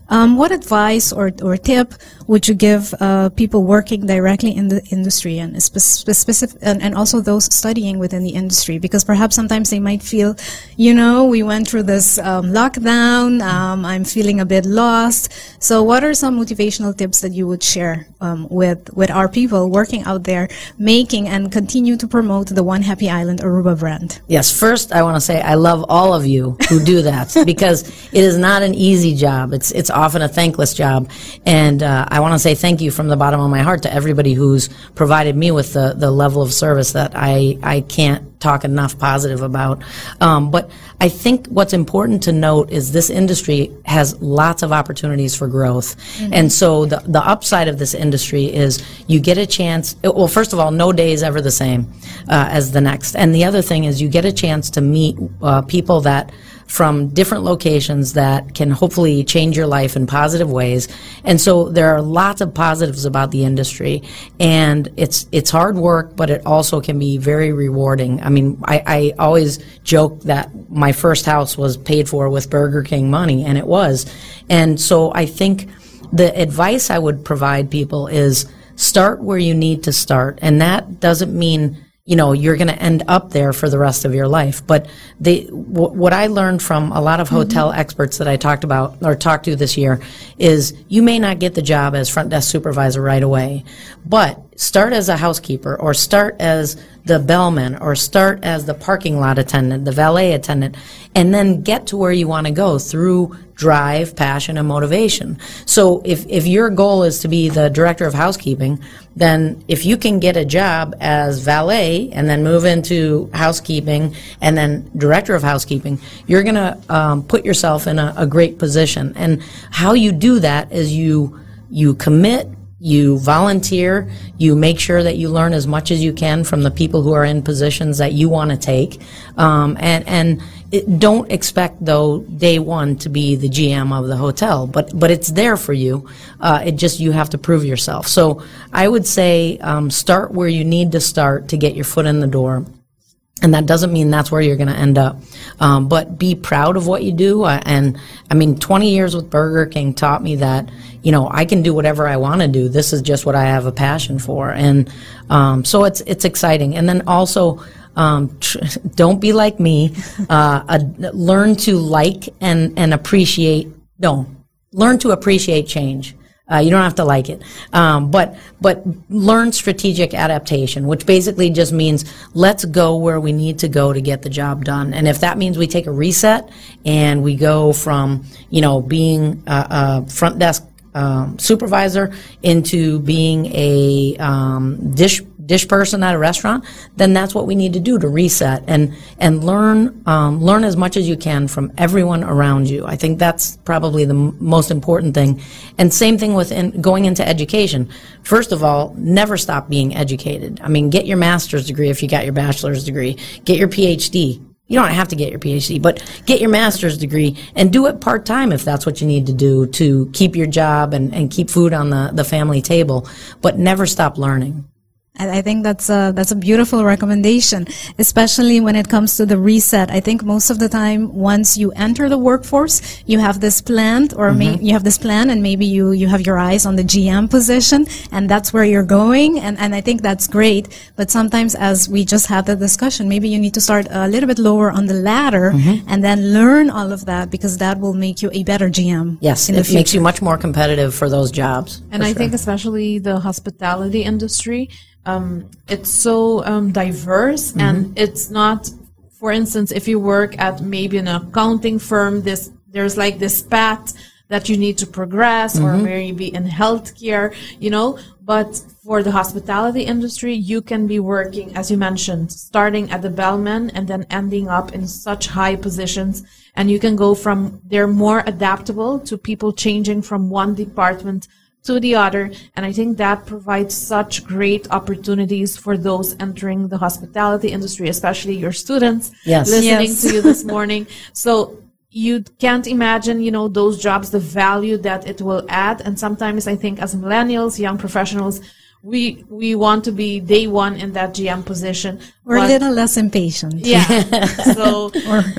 Um, what advice or, or tip would you give uh, people working directly in the industry and spe- specific and, and also those studying within the industry? Because perhaps sometimes they might feel, you know, we went through this um, lockdown. Um, I'm feeling a bit lost. So, what are some motivational tips that you would share um, with with our people working out there, making and continue to promote the One Happy Island Aruba brand? Yes, first I want to say I love all of you who do that because it is not an easy job. It's it's often a thankless job, and uh, I want to say thank you from the bottom of my heart to everybody who's provided me with the the level of service that I I can't talk enough positive about. Um, but I think what's important to note is this industry has lots of opportunities for growth, and so the the upside of this industry is you get a chance. Well, first of all, no day is ever the same uh, as the next, and the other thing is you get a chance to meet uh, people that from different locations that can hopefully change your life in positive ways. And so there are lots of positives about the industry, and it's it's hard work, but it also can be very rewarding. I mean, I, I always joke that my first house was paid for with Burger King money, and it was. And so I think the advice I would provide people is start where you need to start, and that doesn't mean you know you're going to end up there for the rest of your life. But they w- what i learned from a lot of mm-hmm. hotel experts that i talked about or talked to this year is you may not get the job as front desk supervisor right away but start as a housekeeper or start as the bellman or start as the parking lot attendant the valet attendant and then get to where you want to go through drive passion and motivation so if, if your goal is to be the director of housekeeping then if you can get a job as valet and then move into housekeeping and then director of housekeeping, you're going to um, put yourself in a, a great position. And how you do that is you you commit, you volunteer, you make sure that you learn as much as you can from the people who are in positions that you want to take, um, and and it, don't expect though day one to be the GM of the hotel, but but it's there for you. Uh, it just you have to prove yourself. So I would say um, start where you need to start to get your foot in the door. And that doesn't mean that's where you're going to end up. Um, but be proud of what you do. Uh, and I mean, 20 years with Burger King taught me that, you know, I can do whatever I want to do. This is just what I have a passion for. And um, so it's, it's exciting. And then also, um, tr- don't be like me. Uh, learn to like and, and appreciate, no, learn to appreciate change. Uh, you don't have to like it, um, but but learn strategic adaptation, which basically just means let's go where we need to go to get the job done. And if that means we take a reset and we go from you know being a, a front desk um, supervisor into being a um, dish dish person at a restaurant, then that's what we need to do to reset and and learn um, learn as much as you can from everyone around you. I think that's probably the m- most important thing. And same thing with in, going into education. First of all, never stop being educated. I mean, get your master's degree if you got your bachelor's degree. Get your PhD. You don't have to get your PhD, but get your master's degree and do it part time if that's what you need to do to keep your job and, and keep food on the, the family table. But never stop learning. I I think that's a that's a beautiful recommendation, especially when it comes to the reset. I think most of the time, once you enter the workforce, you have this plan, or may, mm-hmm. you have this plan, and maybe you you have your eyes on the GM position, and that's where you're going. And and I think that's great. But sometimes, as we just had the discussion, maybe you need to start a little bit lower on the ladder, mm-hmm. and then learn all of that because that will make you a better GM. Yes, in it future. makes you much more competitive for those jobs. And I sure. think especially the hospitality industry, um, it's so um, diverse, and it's not. For instance, if you work at maybe an accounting firm, this there's like this path that you need to progress, or maybe in healthcare, you know. But for the hospitality industry, you can be working, as you mentioned, starting at the bellman and then ending up in such high positions. And you can go from, they're more adaptable to people changing from one department to the other. And I think that provides such great opportunities for those entering the hospitality industry, especially your students Yes. listening Yes. to you this morning. So you can't imagine, you know, those jobs, the value that it will add. And sometimes I think as millennials, young professionals, we we want to be day one in that GM position. We're a little less impatient. yeah. so,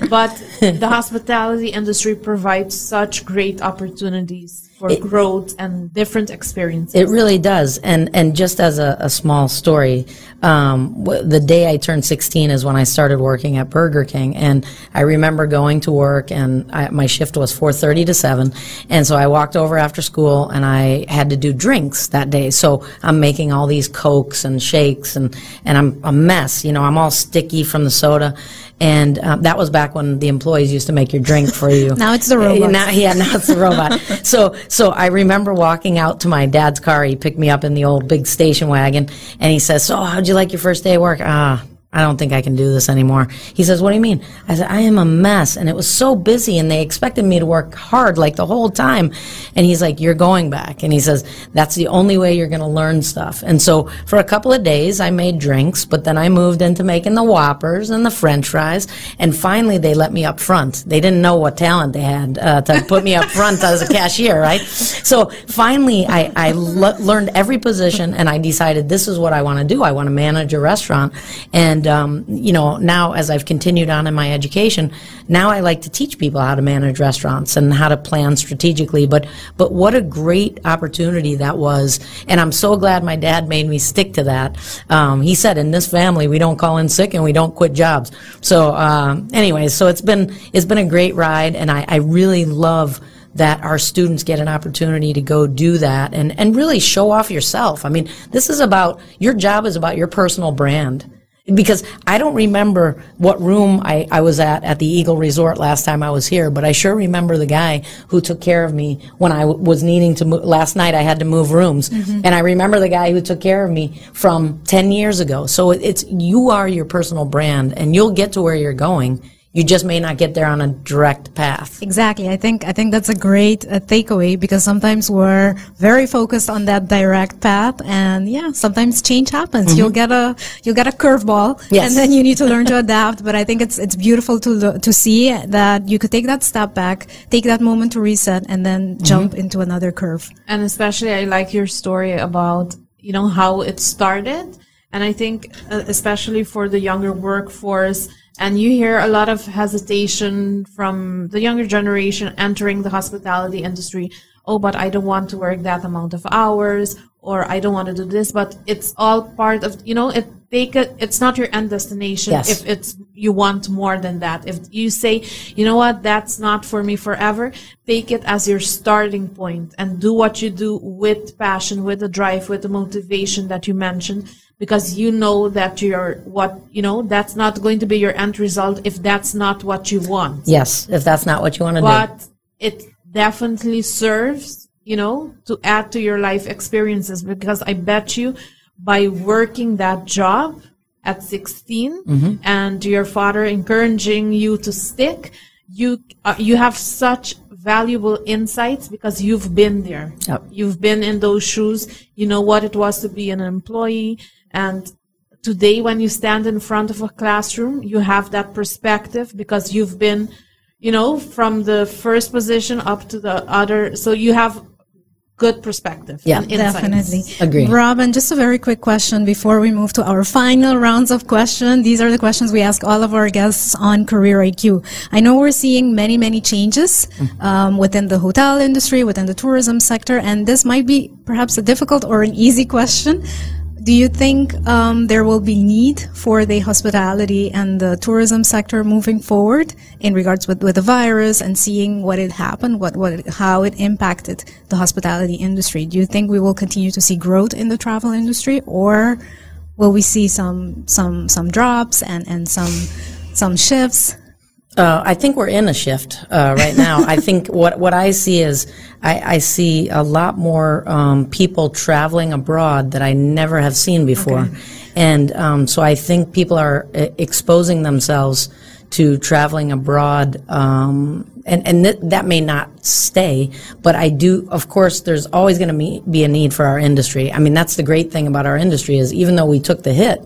but the hospitality industry provides such great opportunities for growth and different experiences. It really does. And and just as a, a small story, um, w- the day I turned 16 is when I started working at Burger King, and I remember going to work, and I, my shift was 4:30 to 7, and so I walked over after school, and I had to do drinks that day. So I'm making all these cokes and shakes, and and I'm a mess. You know, I'm all sticky from the soda. And um, that was back when the employees used to make your drink for you. Now it's the robots. Now, yeah, now it's the robot. so, so I remember walking out to my dad's car. He picked me up in the old big station wagon, and he says, "So, how'd you like your first day of work?" Ah. I don't think I can do this anymore. He says, What do you mean? I said, I am a mess. And it was so busy, and they expected me to work hard like the whole time. And he's like, You're going back. And he says, That's the only way you're going to learn stuff. And so for a couple of days, I made drinks, but then I moved into making the Whoppers and the French fries. And finally, they let me up front. They didn't know what talent they had uh, to put me up front as a cashier, right? So finally, I, I le- learned every position, and I decided this is what I want to do. I want to manage a restaurant. And, um, you know, now as I've continued on in my education, now I like to teach people how to manage restaurants and how to plan strategically. But, but what a great opportunity that was. And I'm so glad my dad made me stick to that. Um, he said, in this family, we don't call in sick and we don't quit jobs. So, um, anyways, so it's been, it's been a great ride, and I, I really love that our students get an opportunity to go do that and, and really show off yourself. I mean, this is about, your job is about your personal brand. Because I don't remember what room I, I was at at the Eagle Resort last time I was here, but I sure remember the guy who took care of me when I w- was needing to move. Last night I had to move rooms. Mm-hmm. And I remember the guy who took care of me from 10 years ago. So it, it's, you are your personal brand and you'll get to where you're going. You just may not get there on a direct path. Exactly. I think I think that's a great uh, takeaway because sometimes we're very focused on that direct path, and yeah, sometimes change happens. You'll get a you'll get a curveball, Mm-hmm. Yes. and then you need to learn to adapt. But I think it's it's beautiful to lo- to see that you could take that step back, take that moment to reset, and then Mm-hmm. jump into another curve. and especially I like your story about you know how it started and I think uh, especially for the younger workforce and you hear a lot of hesitation from the younger generation entering the hospitality industry. Oh but I don't want to work that amount of hours or I don't want to do this. But it's all part of you know it take it it's not your end destination Yes. if it's you want more than that. If you say you know what? That's not for me forever take it as your starting point and do what you do with passion with the drive with the motivation that you mentioned because you know that you're what you know that's not going to be your end result if that's not what you want. Yes, if that's not what you want to do. but it definitely serves you know to add to your life experiences because i bet you by working that job at 16 and your father encouraging you to stick you uh, you have such valuable insights because you've been there. Yep. you've been in those shoes. You know what it was to be an employee and today when you stand in front of a classroom you have that perspective because you've been you know from the first position up to the other so you have good perspective Yeah. and. Definitely. Agree. Robin, just a very quick question before we move to our final rounds of questions. These are the questions we ask all of our guests on Career IQ. I know we're seeing many, many changes um, within the hotel industry, within the tourism sector, and this might be perhaps a difficult or an easy question. Do you think um, there will be need for the hospitality and the tourism sector moving forward in regards with, with the virus and seeing what it happened, what, what how it impacted the hospitality industry? Do you think we will continue to see growth in the travel industry, or will we see some some some drops and and some some shifts? Uh, I think we're in a shift uh, right now. I think what what I see is I, I see a lot more um, people traveling abroad that I never have seen before, and um, so I think people are uh, exposing themselves to traveling abroad, um, and and th- that may not stay, but I do. Of course, there's always going to be, be a need for our industry. I mean, that's the great thing about our industry is even though we took the hit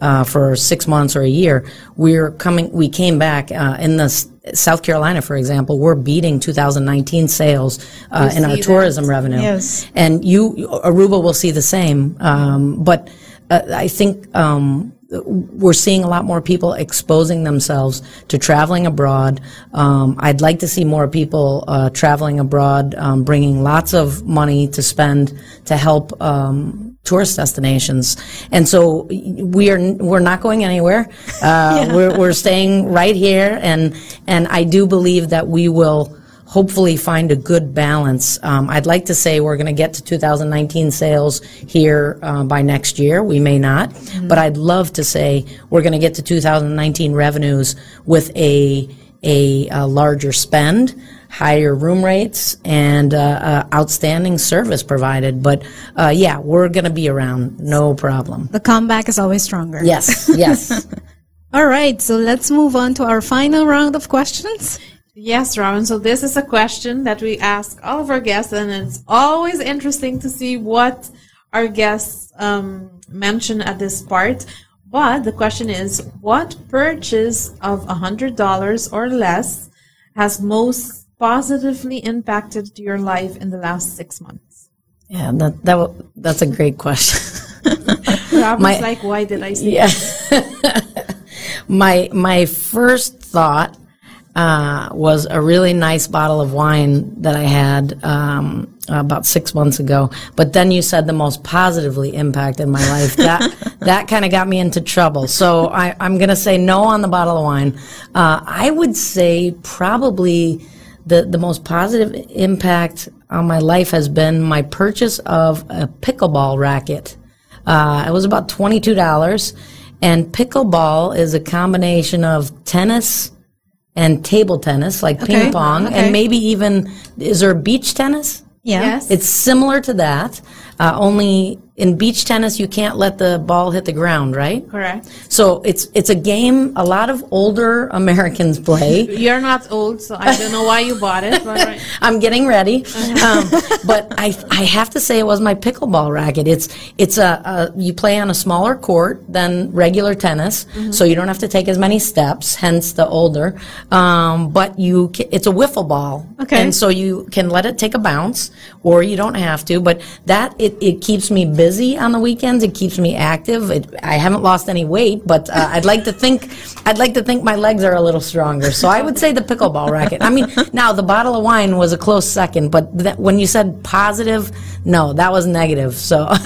uh, for six months or a year, we're coming. We came back uh, in this South Carolina, for example, we're beating 2019 sales uh, in our that. tourism revenue. Yes. And you, Aruba will see the same. Um, but uh, I think um, we're seeing a lot more people exposing themselves to traveling abroad. Um, I'd like to see more people uh, traveling abroad, um, bringing lots of money to spend to help um, tourist destinations. And so we are we're not going anywhere. Uh, we're we're staying right here, and and I do believe that we will hopefully find a good balance. Um, I'd like to say we're going to get to 2019 sales here uh, by next year. We may not, but I'd love to say we're going to get to 2019 revenues with a a, uh larger spend, higher room rates, and uh, uh, outstanding service provided. But uh, yeah, we're going to be around, no problem. The comeback is always stronger. Yes, yes. All right, so let's move on to our final round of questions. Yes, Robin. So this is a question that we ask all of our guests, and it's always interesting to see what our guests um, mention at this part. But the question is, what purchase of a hundred dollars or less has most positively impacted your life in the last six months? Yeah, that that that's a great question. Robin's My- like, why did I say Yeah. my my first thought uh, was a really nice bottle of wine that I had um, about six months ago. But then you said the most positively impacted my life. That that kind of got me into trouble. So I, I'm going to say no on the bottle of wine. Uh, I would say probably the the most positive impact on my life has been my purchase of a pickleball racket. Uh, it was about twenty-two dollars, and pickleball is a combination of tennis and table tennis, like Okay, ping pong, okay. and maybe even is there beach tennis? Yeah. Yes. It's similar to that, uh, only in beach tennis you can't let the ball hit the ground, right? Correct. So it's it's a game a lot of older Americans play. You're not old, so I don't know why you bought it. Right. I'm getting ready, um, but I I have to say it was my pickleball racket. It's it's a, a you play on a smaller court than regular tennis, so you don't have to take as many steps. Hence the older, um, but you ca- it's a wiffle ball, Okay. and so you can let it take a bounce, or you don't have to. But that it, it keeps me busy on the weekends. It keeps me active. It, I haven't lost any weight, but uh, I'd like to think I'd like to think my legs are a little stronger. So I would say the pickleball racket. I mean, now the bottle of wine was a close second, but when you said positive, no, that was negative. So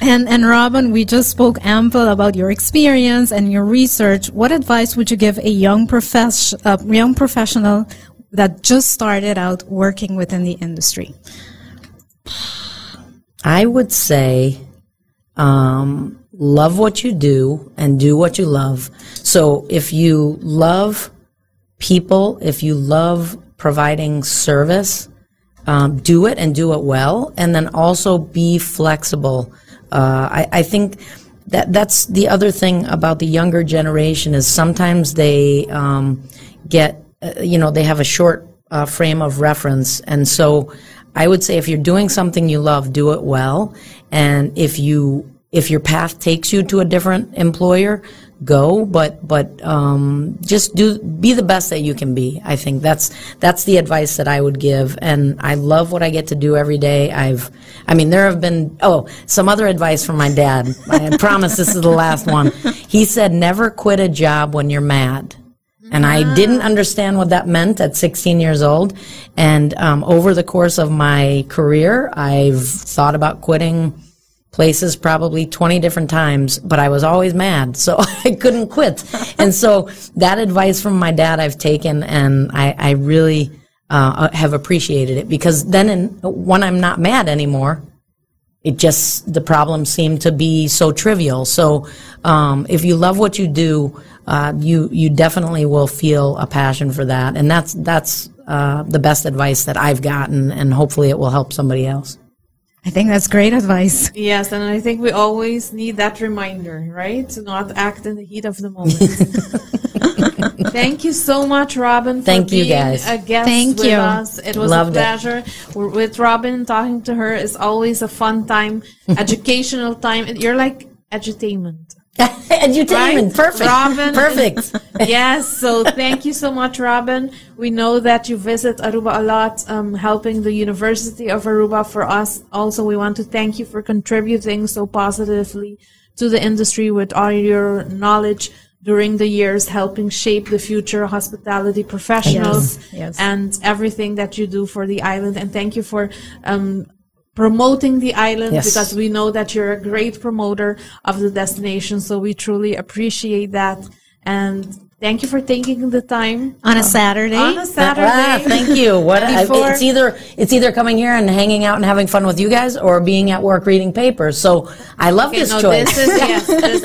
And and Robin, we just spoke ample about your experience and your research. What advice would you give a young profess uh, young professional that just started out working within the industry? I would say, um, love what you do and do what you love. So if you love people, if you love providing service, um, do it and do it well, and then also be flexible. Uh, I, I think that that's the other thing about the younger generation is sometimes they um, get, uh, you know, they have a short uh, frame of reference, and so I would say if you're doing something you love, do it well, and if you if your path takes you to a different employer, go. But but um, just do be the best that you can be. I think that's that's the advice that I would give. And I love what I get to do every day. I've I mean there have been oh some other advice from my dad. I promise this is the last one. He said never quit a job when you're mad. And I didn't understand what that meant at 16 years old. And um, over the course of my career, I've thought about quitting places probably 20 different times, but I was always mad, so I couldn't quit. and so that advice from my dad I've taken, and I, I really uh, have appreciated it because then in, when I'm not mad anymore, it just the problems seem to be so trivial. So um, if you love what you do, uh, you you definitely will feel a passion for that, and that's that's uh, the best advice that I've gotten, and hopefully it will help somebody else. I think that's great advice. Yes, and I think we always need that reminder, right? To not act in the heat of the moment. Thank you so much, Robin. For Thank you, guys. A guest Thank with you. us. It was Loved a it. pleasure. We're with Robin. Talking to her is always a fun time, educational time. You're like edutainment. Edutainment. Right? Perfect. Robin. Perfect. yes. So thank you so much, Robin. We know that you visit Aruba a lot, um, helping the University of Aruba. For us, also, we want to thank you for contributing so positively to the industry with all your knowledge during the years, helping shape the future hospitality professionals Yes, yes. and everything that you do for the island. And thank you for um, promoting the island Yes. because we know that you're a great promoter of the destination. So we truly appreciate that. And thank you for taking the time On a Saturday. on a Saturday. Ah, thank you. What Before- it's either it's either coming here and hanging out and having fun with you guys, or being at work reading papers. So I love Okay, this no, choice. this is yes. This,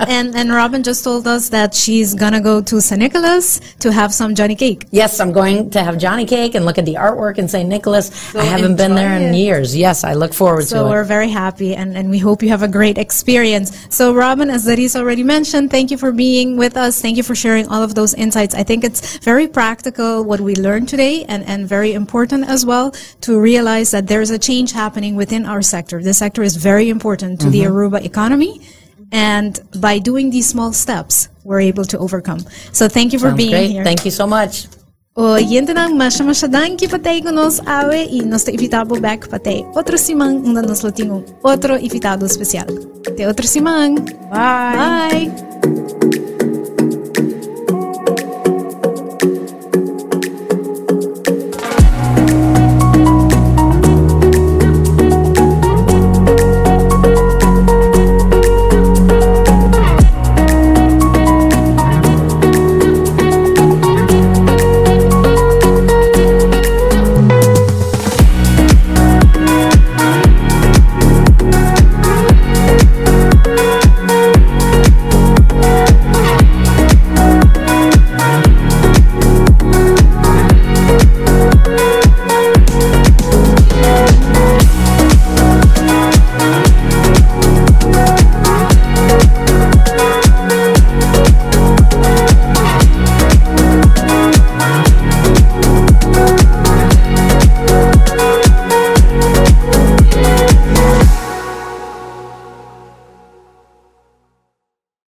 and, and, and Robin just told us that she's gonna go to St. Nicholas to have some Johnny cake. yes, I'm going to have Johnny Cake and look at the artwork in St. Nicholas. I haven't been there in it. years. Yes, I look forward So to it. So we're very happy and, and we hope you have a great experience. So Robin, as Zaris already mentioned, thank you for being with us. Thank you for sharing all of those insights. I think it's very practical what we learned today and, and very important as well to realize that there's a change happening within our sector. This sector is very important to the mm-hmm. Aruba economy. And by doing these small steps, we're able to overcome. So thank you for Sounds being great. here. Thank you so much. O yente nang masya masyadan ki patay ko nos awe y nos te invitabo back patay. Otro simang un um nos latingo. Otro invitado especial. Te otro simang. bye. Bye.